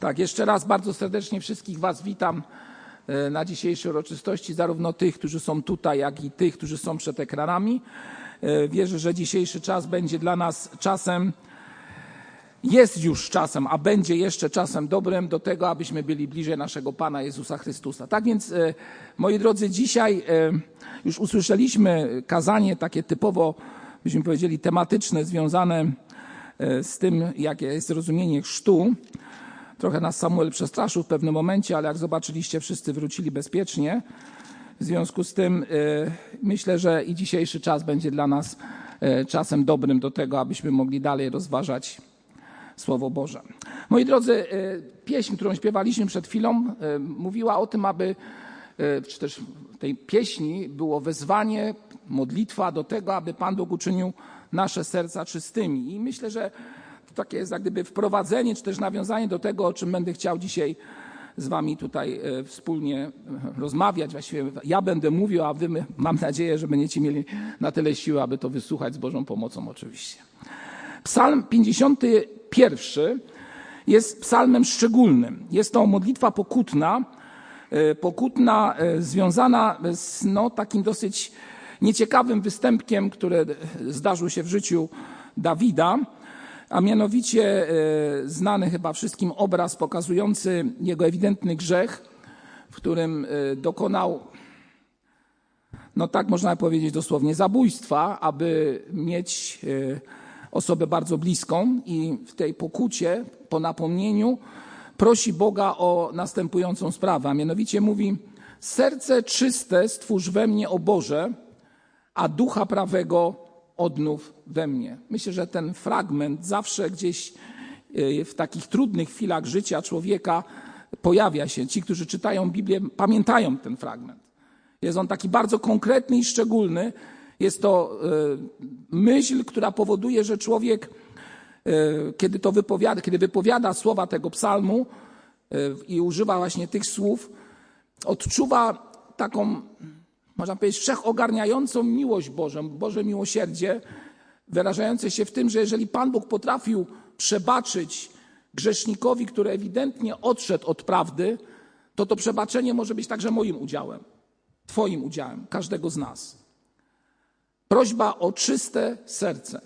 Tak, jeszcze raz bardzo serdecznie wszystkich Was witam e, na dzisiejszej uroczystości, zarówno tych, którzy są tutaj, jak i tych, którzy są przed ekranami. E, wierzę, że dzisiejszy czas będzie dla nas czasem, jest już czasem, a będzie jeszcze czasem dobrym do tego, abyśmy byli bliżej naszego Pana Jezusa Chrystusa. Tak więc, e, moi drodzy, dzisiaj już usłyszeliśmy kazanie takie typowo, byśmy powiedzieli, tematyczne, związane z tym, jakie jest rozumienie chrztu. Trochę nas Samuel przestraszył w pewnym momencie, ale jak zobaczyliście, wszyscy wrócili bezpiecznie. W związku z tym e, myślę, że i dzisiejszy czas będzie dla nas e, czasem dobrym do tego, abyśmy mogli dalej rozważać Słowo Boże. Moi drodzy, e, pieśń, którą śpiewaliśmy przed chwilą, mówiła o tym, aby, czy też tej pieśni było wezwanie, modlitwa do tego, aby Pan Bóg uczynił nasze serca czystymi. I myślę, że takie jest jak gdyby wprowadzenie, czy też nawiązanie do tego, o czym będę chciał dzisiaj z wami tutaj e, wspólnie e, rozmawiać. Właściwie ja będę mówił, a wy mam nadzieję, że będziecie mieli na tyle siły, aby to wysłuchać z Bożą pomocą oczywiście. Psalm 51 jest psalmem szczególnym. Jest to modlitwa pokutna, e, pokutna związana z no, takim dosyć nieciekawym występkiem, który zdarzył się w życiu Dawida a mianowicie e, znany chyba wszystkim obraz pokazujący jego ewidentny grzech, w którym e, dokonał, no tak można powiedzieć dosłownie, zabójstwa, aby mieć e, osobę bardzo bliską i w tej pokucie, po napomnieniu prosi Boga o następującą sprawę, a mianowicie mówi serce czyste stwórz we mnie, o Boże, a ducha prawego odnów we mnie. Myślę, że ten fragment zawsze gdzieś e, w takich trudnych chwilach życia człowieka pojawia się. Ci, którzy czytają Biblię, pamiętają ten fragment. Jest on taki bardzo konkretny i szczególny. Jest to e, myśl, która powoduje, że człowiek, e, kiedy to wypowiada, kiedy wypowiada słowa tego psalmu i używa właśnie tych słów, odczuwa taką można powiedzieć, wszechogarniającą miłość Bożą, Boże miłosierdzie, wyrażające się w tym, że jeżeli Pan Bóg potrafił przebaczyć grzesznikowi, który ewidentnie odszedł od prawdy, to to przebaczenie może być także moim udziałem, Twoim udziałem, każdego z nas. Prośba o czyste serce.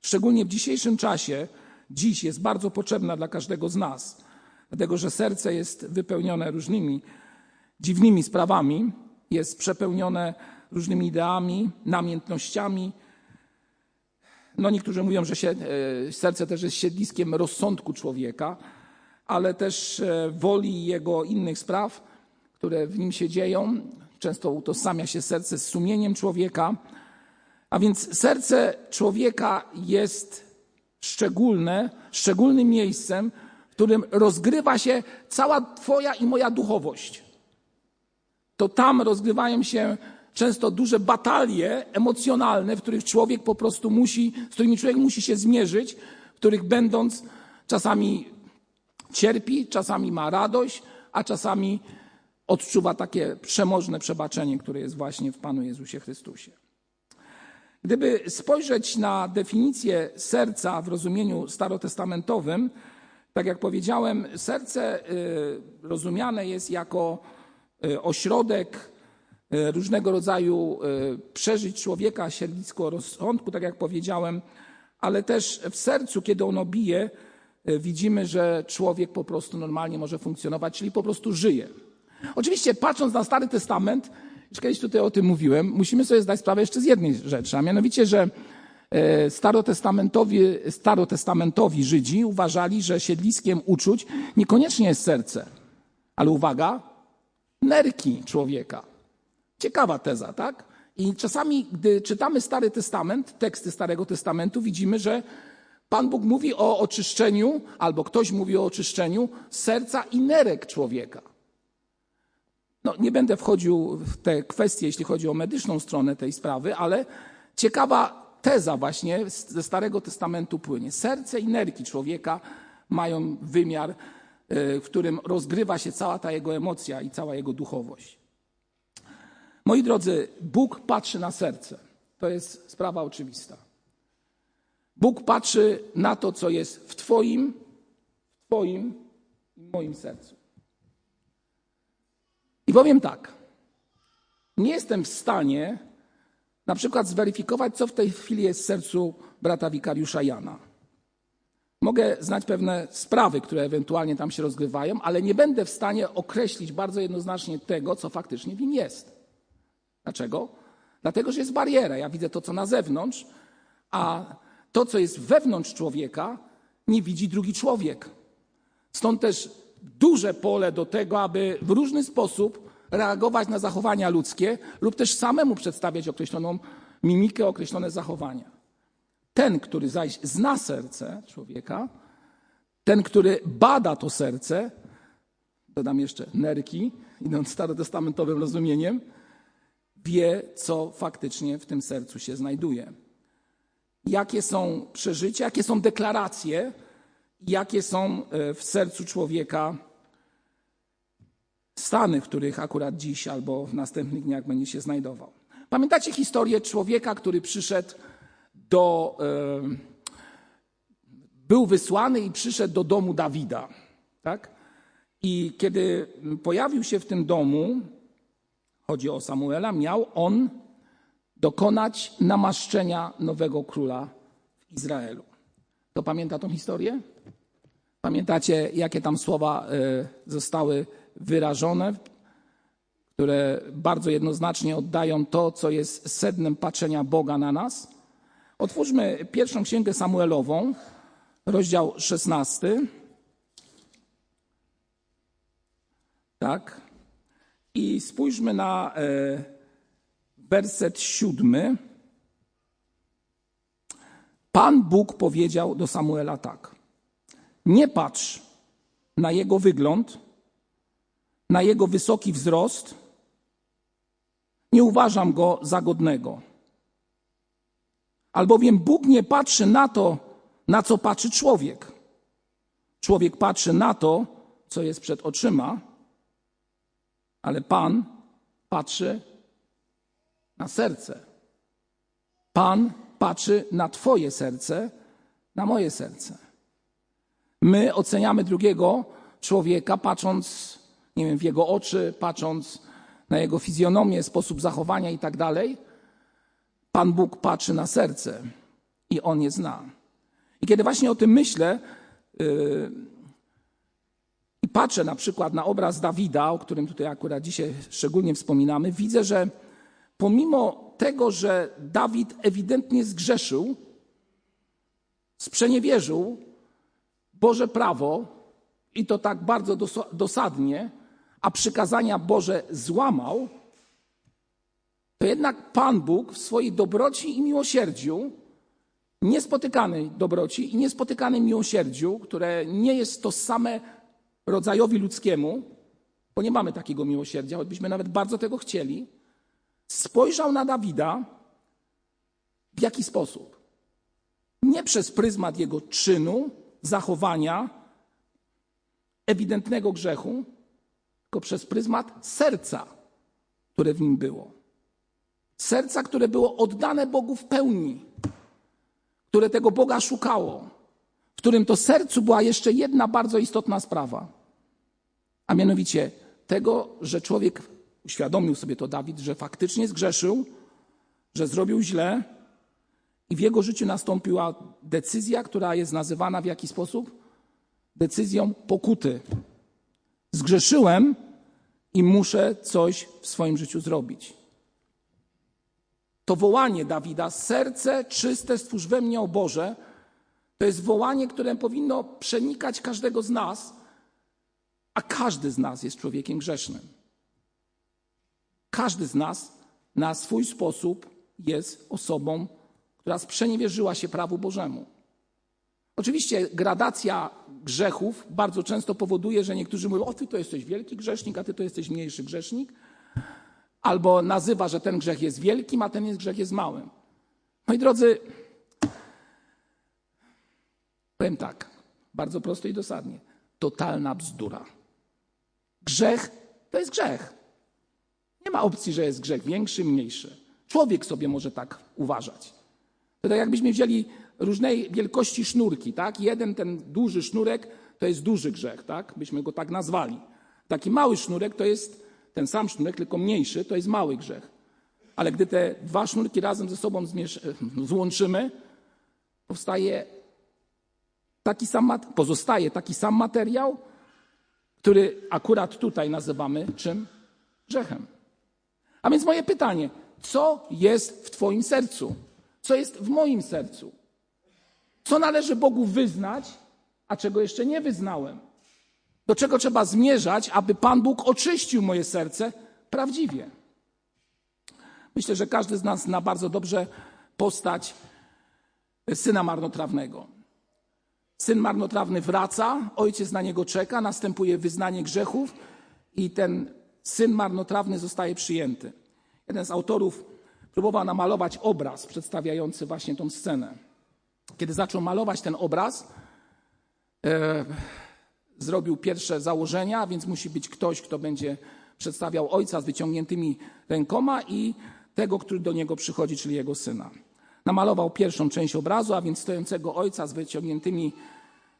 Szczególnie w dzisiejszym czasie, dziś jest bardzo potrzebna dla każdego z nas, dlatego że serce jest wypełnione różnymi dziwnymi sprawami, jest przepełnione różnymi ideami, namiętnościami. No niektórzy mówią, że się, e, serce też jest siedliskiem rozsądku człowieka, ale też e, woli jego innych spraw, które w nim się dzieją. Często utożsamia się serce z sumieniem człowieka. A więc serce człowieka jest szczególne, szczególnym miejscem, w którym rozgrywa się cała Twoja i moja duchowość to tam rozgrywają się często duże batalie emocjonalne, w których człowiek po prostu musi, z którymi człowiek musi się zmierzyć, w których będąc czasami cierpi, czasami ma radość, a czasami odczuwa takie przemożne przebaczenie, które jest właśnie w Panu Jezusie Chrystusie. Gdyby spojrzeć na definicję serca w rozumieniu starotestamentowym, tak jak powiedziałem, serce y, rozumiane jest jako ośrodek e, różnego rodzaju e, przeżyć człowieka, siedlisko rozsądku, tak jak powiedziałem, ale też w sercu, kiedy ono bije, widzimy, że człowiek po prostu normalnie może funkcjonować, czyli po prostu żyje. Oczywiście, patrząc na Stary Testament, już kiedyś tutaj o tym mówiłem, musimy sobie zdać sprawę jeszcze z jednej rzeczy, a mianowicie, że starotestamentowi, starotestamentowi Żydzi uważali, że siedliskiem uczuć niekoniecznie jest serce, ale uwaga, nerki człowieka. Ciekawa teza, tak? I czasami, gdy czytamy Stary Testament, teksty Starego Testamentu, widzimy, że Pan Bóg mówi o oczyszczeniu, albo ktoś mówi o oczyszczeniu serca i nerek człowieka. No, nie będę wchodził w te kwestie, jeśli chodzi o medyczną stronę tej sprawy, ale ciekawa teza właśnie ze Starego Testamentu płynie. Serce i nerki człowieka mają wymiar w którym rozgrywa się cała ta jego emocja i cała jego duchowość. Moi drodzy, Bóg patrzy na serce. To jest sprawa oczywista. Bóg patrzy na to, co jest w Twoim, w Twoim i moim sercu. I powiem tak. Nie jestem w stanie na przykład zweryfikować, co w tej chwili jest w sercu brata wikariusza Jana. Mogę znać pewne sprawy, które ewentualnie tam się rozgrywają, ale nie będę w stanie określić bardzo jednoznacznie tego, co faktycznie w nim jest. Dlaczego? Dlatego, że jest bariera. Ja widzę to, co na zewnątrz, a to, co jest wewnątrz człowieka, nie widzi drugi człowiek. Stąd też duże pole do tego, aby w różny sposób reagować na zachowania ludzkie lub też samemu przedstawiać określoną mimikę, określone zachowania. Ten, który zaś zna serce człowieka, ten, który bada to serce, dodam jeszcze nerki, idąc starotestamentowym rozumieniem, wie, co faktycznie w tym sercu się znajduje. Jakie są przeżycia, jakie są deklaracje, jakie są e, w sercu człowieka stany, w których akurat dziś albo w następnych dniach będzie się znajdował. Pamiętacie historię człowieka, który przyszedł do. Był wysłany i przyszedł do domu Dawida. Tak? I kiedy pojawił się w tym domu, chodzi o Samuela, miał on dokonać namaszczenia nowego króla w Izraelu. To pamięta tą historię? Pamiętacie, jakie tam słowa e, zostały wyrażone, które bardzo jednoznacznie oddają to, co jest sednem patrzenia Boga na nas? Otwórzmy pierwszą księgę Samuelową, rozdział 16. Tak. I spójrzmy na e, werset siódmy. Pan Bóg powiedział do Samuela tak: Nie patrz na jego wygląd, na jego wysoki wzrost. Nie uważam go za godnego. Albowiem Bóg nie patrzy na to, na co patrzy człowiek. Człowiek patrzy na to, co jest przed oczyma, ale Pan patrzy na serce. Pan patrzy na Twoje serce, na moje serce. My oceniamy drugiego człowieka, patrząc, nie wiem, w jego oczy, patrząc na jego fizjonomię, sposób zachowania i tak dalej. Pan Bóg patrzy na serce i on je zna. I kiedy właśnie o tym myślę, yy, i patrzę na przykład na obraz Dawida, o którym tutaj akurat dzisiaj szczególnie wspominamy, widzę, że pomimo tego, że Dawid ewidentnie zgrzeszył, sprzeniewierzył Boże prawo i to tak bardzo dosadnie, a przykazania Boże złamał, to jednak Pan Bóg w swojej dobroci i miłosierdziu, niespotykanej dobroci i niespotykanym miłosierdziu, które nie jest to same rodzajowi ludzkiemu, bo nie mamy takiego miłosierdzia, choćbyśmy nawet bardzo tego chcieli, spojrzał na Dawida w jaki sposób? Nie przez pryzmat jego czynu, zachowania, ewidentnego grzechu, tylko przez pryzmat serca, które w nim było. Serca, które było oddane Bogu w pełni, które tego Boga szukało, w którym to sercu była jeszcze jedna bardzo istotna sprawa, a mianowicie tego, że człowiek uświadomił sobie to Dawid, że faktycznie zgrzeszył, że zrobił źle i w jego życiu nastąpiła decyzja, która jest nazywana w jaki sposób? Decyzją pokuty. Zgrzeszyłem i muszę coś w swoim życiu zrobić. To wołanie Dawida, serce czyste stwórz we mnie, o Boże, to jest wołanie, które powinno przenikać każdego z nas, a każdy z nas jest człowiekiem grzesznym. Każdy z nas na swój sposób jest osobą, która sprzeniewierzyła się prawu Bożemu. Oczywiście gradacja grzechów bardzo często powoduje, że niektórzy mówią: O, ty to jesteś wielki grzesznik, a ty to jesteś mniejszy grzesznik. Albo nazywa, że ten grzech jest wielkim, a ten grzech jest małym. Moi drodzy, powiem tak, bardzo prosto i dosadnie. Totalna bzdura. Grzech to jest grzech. Nie ma opcji, że jest grzech większy, mniejszy. Człowiek sobie może tak uważać. To tak jakbyśmy wzięli różnej wielkości sznurki, tak? Jeden ten duży sznurek to jest duży grzech, tak? Byśmy go tak nazwali. Taki mały sznurek to jest ten sam sznurek, tylko mniejszy, to jest mały grzech. Ale gdy te dwa sznurki razem ze sobą złączymy, powstaje taki sam, pozostaje taki sam materiał, który akurat tutaj nazywamy czym? Grzechem. A więc moje pytanie, co jest w Twoim sercu? Co jest w moim sercu? Co należy Bogu wyznać, a czego jeszcze nie wyznałem? Do czego trzeba zmierzać, aby Pan Bóg oczyścił moje serce prawdziwie? Myślę, że każdy z nas zna bardzo dobrze postać syna marnotrawnego. Syn marnotrawny wraca, ojciec na niego czeka, następuje wyznanie grzechów i ten syn marnotrawny zostaje przyjęty. Jeden z autorów próbował namalować obraz przedstawiający właśnie tą scenę. Kiedy zaczął malować ten obraz, e, zrobił pierwsze założenia, więc musi być ktoś, kto będzie przedstawiał ojca z wyciągniętymi rękoma i tego, który do niego przychodzi, czyli jego syna. Namalował pierwszą część obrazu, a więc stojącego ojca z wyciągniętymi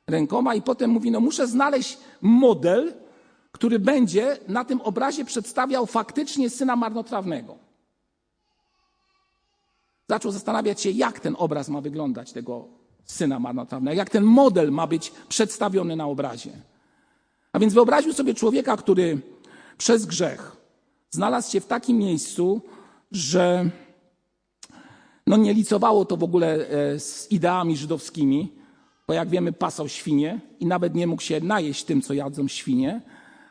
rękoma, i potem mówi: No, muszę znaleźć model, który będzie na tym obrazie przedstawiał faktycznie syna marnotrawnego. Zaczął zastanawiać się, jak ten obraz ma wyglądać, tego syna marnotrawnego, jak ten model ma być przedstawiony na obrazie. A więc wyobraził sobie człowieka, który przez grzech znalazł się w takim miejscu, że no nie licowało to w ogóle e, z ideami żydowskimi, bo jak wiemy, pasał świnie i nawet nie mógł się najeść tym, co jadzą świnie.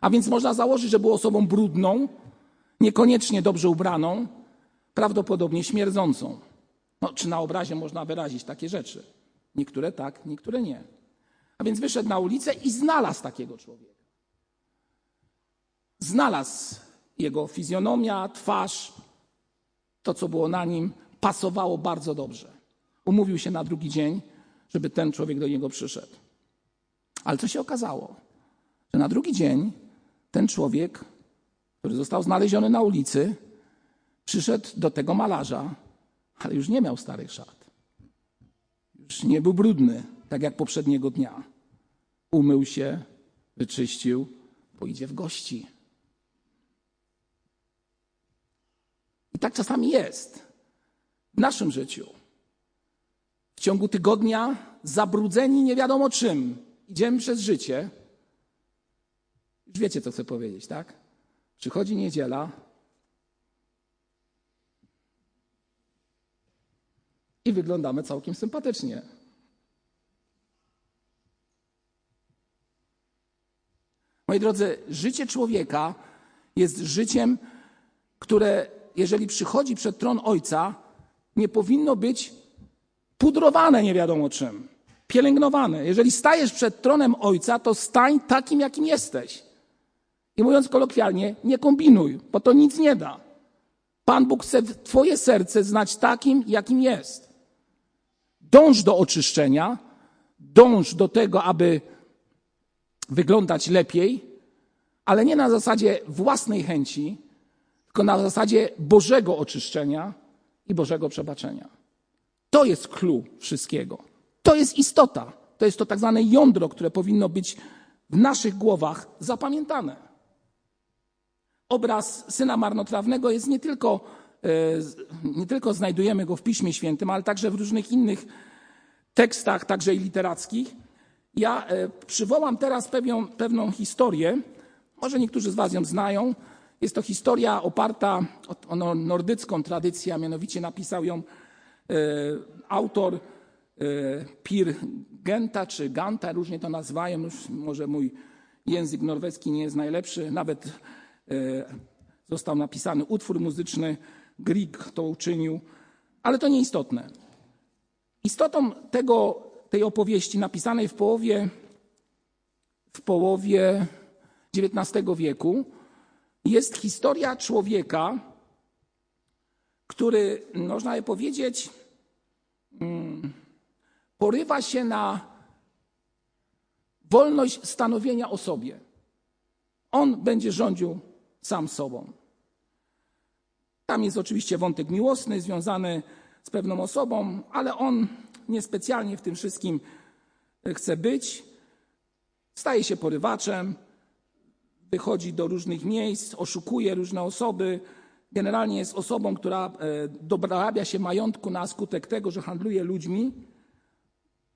A więc można założyć, że był osobą brudną, niekoniecznie dobrze ubraną, prawdopodobnie śmierdzącą. No, czy na obrazie można wyrazić takie rzeczy? Niektóre tak, niektóre nie. A więc wyszedł na ulicę i znalazł takiego człowieka. Znalazł jego fizjonomia, twarz, to co było na nim, pasowało bardzo dobrze. Umówił się na drugi dzień, żeby ten człowiek do niego przyszedł. Ale co się okazało? Że na drugi dzień ten człowiek, który został znaleziony na ulicy, przyszedł do tego malarza, ale już nie miał starych szat. Już nie był brudny, tak jak poprzedniego dnia. Umył się, wyczyścił, bo idzie w gości. I tak czasami jest w naszym życiu. W ciągu tygodnia zabrudzeni nie wiadomo czym. Idziemy przez życie. Już wiecie, co chcę powiedzieć, tak? Przychodzi niedziela i wyglądamy całkiem sympatycznie. Moi drodzy, życie człowieka jest życiem, które, jeżeli przychodzi przed tron Ojca, nie powinno być pudrowane nie wiadomo czym, pielęgnowane. Jeżeli stajesz przed tronem Ojca, to stań takim, jakim jesteś. I mówiąc kolokwialnie, nie kombinuj, bo to nic nie da. Pan Bóg chce Twoje serce znać takim, jakim jest. Dąż do oczyszczenia, dąż do tego, aby wyglądać lepiej, ale nie na zasadzie własnej chęci, tylko na zasadzie Bożego oczyszczenia i Bożego przebaczenia. To jest clue wszystkiego. To jest istota. To jest to tak zwane jądro, które powinno być w naszych głowach zapamiętane. Obraz syna marnotrawnego jest nie tylko, e, nie tylko znajdujemy go w Piśmie Świętym, ale także w różnych innych tekstach, także i literackich. Ja e, przywołam teraz pewną, pewną historię, może niektórzy z Was ją znają. Jest to historia oparta o nordycką tradycję, a mianowicie napisał ją E, autor e, Pir Genta czy Ganta, różnie to nazywają, już może mój język norweski nie jest najlepszy, nawet został napisany utwór muzyczny, Grieg to uczynił, ale to nieistotne. Istotą tego, tej opowieści napisanej w połowie, w połowie XIX wieku jest historia człowieka, który, można by powiedzieć, mm, porywa się na wolność stanowienia o sobie. On będzie rządził sam sobą. Tam jest oczywiście wątek miłosny związany z pewną osobą, ale on niespecjalnie w tym wszystkim chce być. Staje się porywaczem, wychodzi do różnych miejsc, oszukuje różne osoby. Generalnie jest osobą, która e, dorabia się majątku na skutek tego, że handluje ludźmi.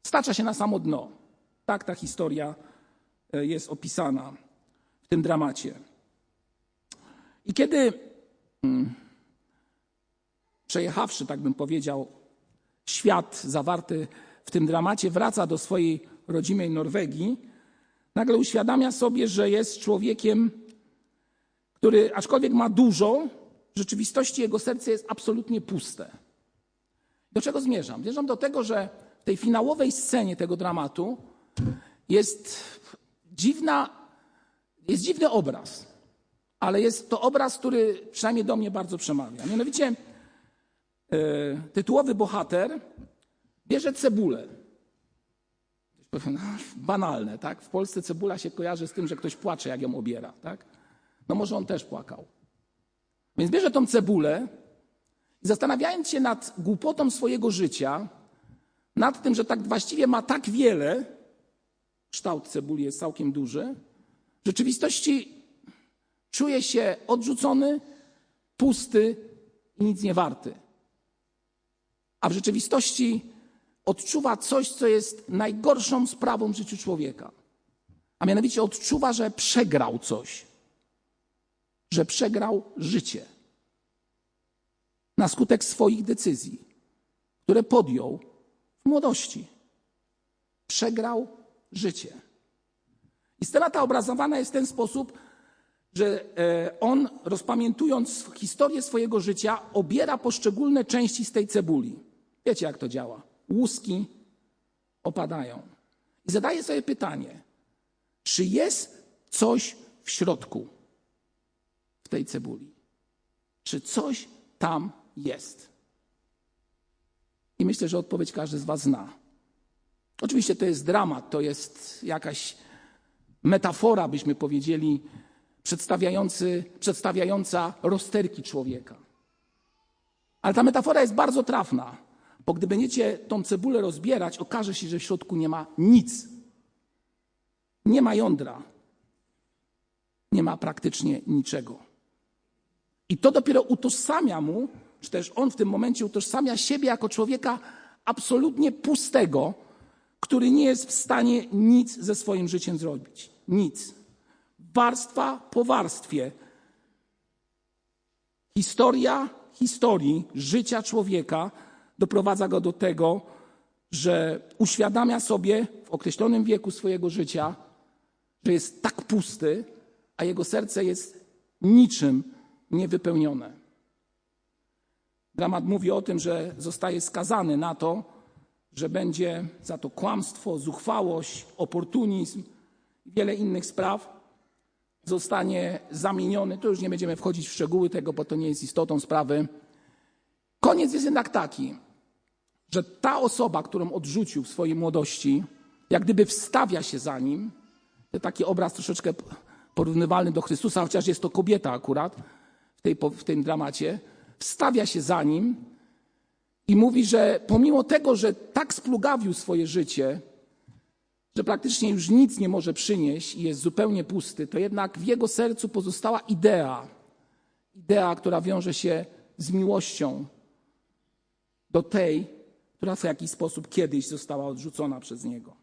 Stacza się na samo dno. Tak ta historia e, jest opisana w tym dramacie. I kiedy hmm, przejechawszy, tak bym powiedział, świat zawarty w tym dramacie, wraca do swojej rodzimej Norwegii, nagle uświadamia sobie, że jest człowiekiem, który aczkolwiek ma dużo, w rzeczywistości jego serce jest absolutnie puste. Do czego zmierzam? Zmierzam do tego, że w tej finałowej scenie tego dramatu jest dziwna, jest dziwny obraz, ale jest to obraz, który przynajmniej do mnie bardzo przemawia. Mianowicie tytułowy bohater bierze cebulę. Banalne, tak? W Polsce cebula się kojarzy z tym, że ktoś płacze, jak ją obiera, tak? No może on też płakał. Więc bierze tą cebulę i zastanawiając się nad głupotą swojego życia, nad tym, że tak właściwie ma tak wiele, kształt cebuli jest całkiem duży, w rzeczywistości czuje się odrzucony, pusty i nic nie warty. A w rzeczywistości odczuwa coś, co jest najgorszą sprawą w życiu człowieka. A mianowicie odczuwa, że przegrał coś, że przegrał życie na skutek swoich decyzji, które podjął w młodości. Przegrał życie. I scena ta obrazowana jest w ten sposób, że e, on, rozpamiętując historię swojego życia, obiera poszczególne części z tej cebuli. Wiecie, jak to działa? Łuski opadają. I zadaje sobie pytanie, czy jest coś w środku w tej cebuli? Czy coś tam jest? I myślę, że odpowiedź każdy z Was zna. Oczywiście to jest dramat, to jest jakaś metafora, byśmy powiedzieli, przedstawiający, przedstawiająca rozterki człowieka. Ale ta metafora jest bardzo trafna, bo gdy będziecie tą cebulę rozbierać, okaże się, że w środku nie ma nic. Nie ma jądra. Nie ma praktycznie niczego. I to dopiero utożsamia mu, czy też on w tym momencie utożsamia siebie jako człowieka absolutnie pustego, który nie jest w stanie nic ze swoim życiem zrobić. Nic. Warstwa po warstwie. Historia historii życia człowieka doprowadza go do tego, że uświadamia sobie w określonym wieku swojego życia, że jest tak pusty, a jego serce jest niczym niewypełnione. Dramat mówi o tym, że zostaje skazany na to, że będzie za to kłamstwo, zuchwałość, oportunizm i wiele innych spraw zostanie zamieniony. To już nie będziemy wchodzić w szczegóły tego, bo to nie jest istotą sprawy. Koniec jest jednak taki, że ta osoba, którą odrzucił w swojej młodości, jak gdyby wstawia się za nim, taki obraz troszeczkę porównywalny do Chrystusa, chociaż jest to kobieta akurat w, tej, w tym dramacie, wstawia się za nim i mówi, że pomimo tego, że tak splugawił swoje życie, że praktycznie już nic nie może przynieść i jest zupełnie pusty, to jednak w jego sercu pozostała idea. Idea, która wiąże się z miłością do tej, która w jakiś sposób kiedyś została odrzucona przez niego.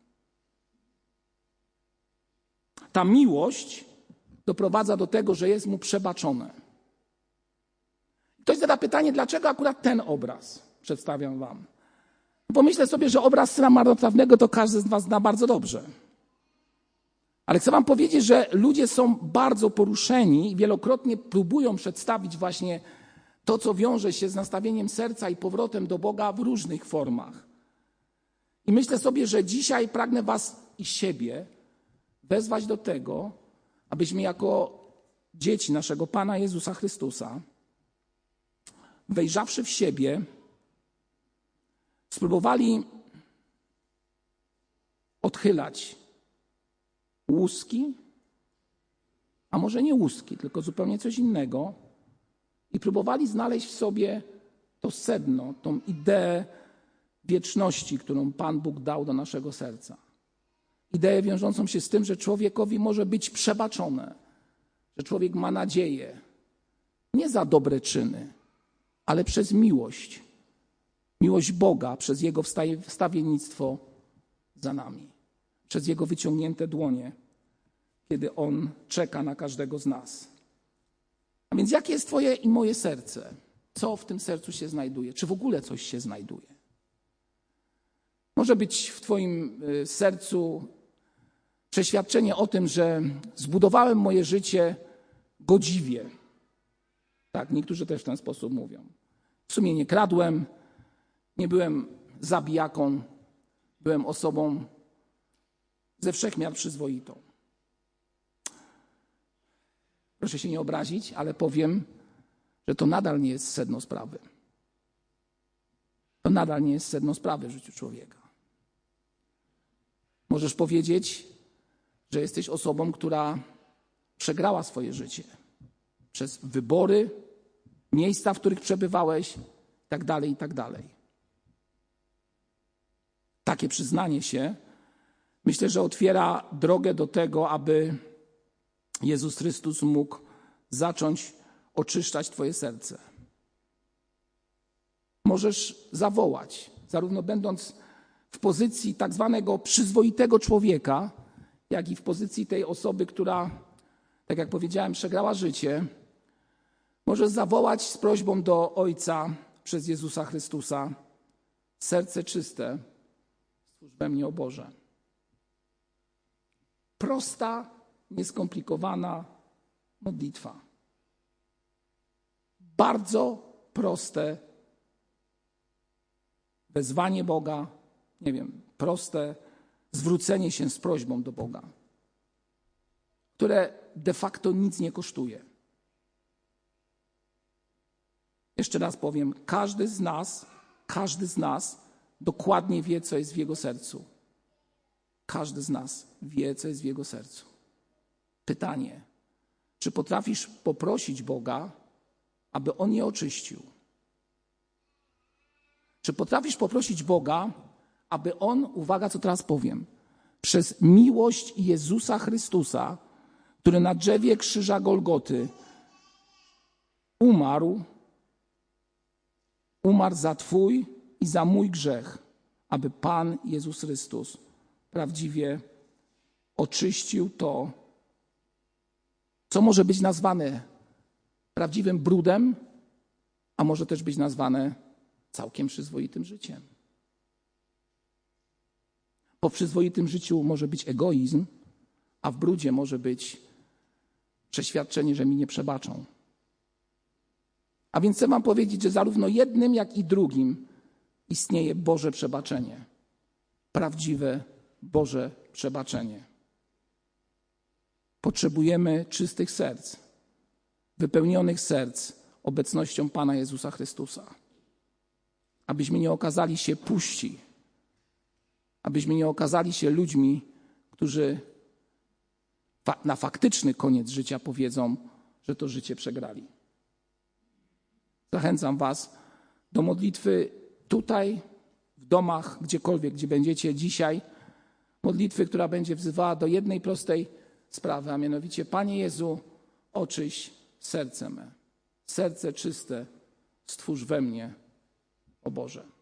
Ta miłość doprowadza do tego, że jest mu przebaczone. Ktoś zada pytanie, dlaczego akurat ten obraz przedstawiam wam? Pomyślę sobie, że obraz syna marnotrawnego to każdy z Was zna bardzo dobrze. Ale chcę Wam powiedzieć, że ludzie są bardzo poruszeni i wielokrotnie próbują przedstawić właśnie to, co wiąże się z nastawieniem serca i powrotem do Boga w różnych formach. I myślę sobie, że dzisiaj pragnę Was i siebie wezwać do tego, abyśmy jako dzieci naszego Pana Jezusa Chrystusa, wejrzawszy w siebie, spróbowali odchylać łuski, a może nie łuski, tylko zupełnie coś innego, i próbowali znaleźć w sobie to sedno, tą ideę wieczności, którą Pan Bóg dał do naszego serca. ideę wiążącą się z tym, że człowiekowi może być przebaczone, że człowiek ma nadzieję nie za dobre czyny, ale przez miłość. Miłość Boga, przez Jego wstawiennictwo za nami, przez Jego wyciągnięte dłonie, kiedy On czeka na każdego z nas. A więc jakie jest Twoje i moje serce? Co w tym sercu się znajduje? Czy w ogóle coś się znajduje? Może być w Twoim y, sercu przeświadczenie o tym, że zbudowałem moje życie godziwie. Tak, niektórzy też w ten sposób mówią. W sumie nie kradłem, nie byłem zabijaką, byłem osobą ze wszechmiar przyzwoitą. Proszę się nie obrazić, ale powiem, że to nadal nie jest sedno sprawy. To nadal nie jest sedno sprawy w życiu człowieka. Możesz powiedzieć, że jesteś osobą, która przegrała swoje życie przez wybory, miejsca, w których przebywałeś, tak dalej, i tak dalej. Takie przyznanie się myślę, że otwiera drogę do tego, aby Jezus Chrystus mógł zacząć oczyszczać Twoje serce. Możesz zawołać, zarówno będąc w pozycji tak zwanego przyzwoitego człowieka, jak i w pozycji tej osoby, która, tak jak powiedziałem, przegrała życie, możesz zawołać z prośbą do Ojca przez Jezusa Chrystusa: Serce czyste, we mnie o Boże. Prosta, nieskomplikowana modlitwa. Bardzo proste wezwanie Boga, nie wiem, proste zwrócenie się z prośbą do Boga, które de facto nic nie kosztuje. Jeszcze raz powiem, każdy z nas, każdy z nas dokładnie wie, co jest w jego sercu. Każdy z nas wie, co jest w jego sercu. Pytanie: czy potrafisz poprosić Boga, aby on je oczyścił? Czy potrafisz poprosić Boga, aby on, uwaga, co teraz powiem, przez miłość Jezusa Chrystusa, który na drzewie krzyża Golgoty umarł, umarł za Twój i za mój grzech, aby Pan Jezus Chrystus prawdziwie oczyścił to, co może być nazwane prawdziwym brudem, a może też być nazwane całkiem przyzwoitym życiem. Po przyzwoitym życiu może być egoizm, a w brudzie może być przeświadczenie, że mi nie przebaczą. A więc chcę Wam powiedzieć, że zarówno jednym, jak i drugim istnieje Boże przebaczenie. Prawdziwe Boże przebaczenie. Potrzebujemy czystych serc, wypełnionych serc obecnością Pana Jezusa Chrystusa. Abyśmy nie okazali się puści, abyśmy nie okazali się ludźmi, którzy na faktyczny koniec życia powiedzą, że to życie przegrali. Zachęcam Was do modlitwy tutaj, w domach, gdziekolwiek, gdzie będziecie dzisiaj. Modlitwy, która będzie wzywała do jednej prostej sprawy, a mianowicie: Panie Jezu, oczyś serce me. Serce czyste stwórz we mnie, o Boże.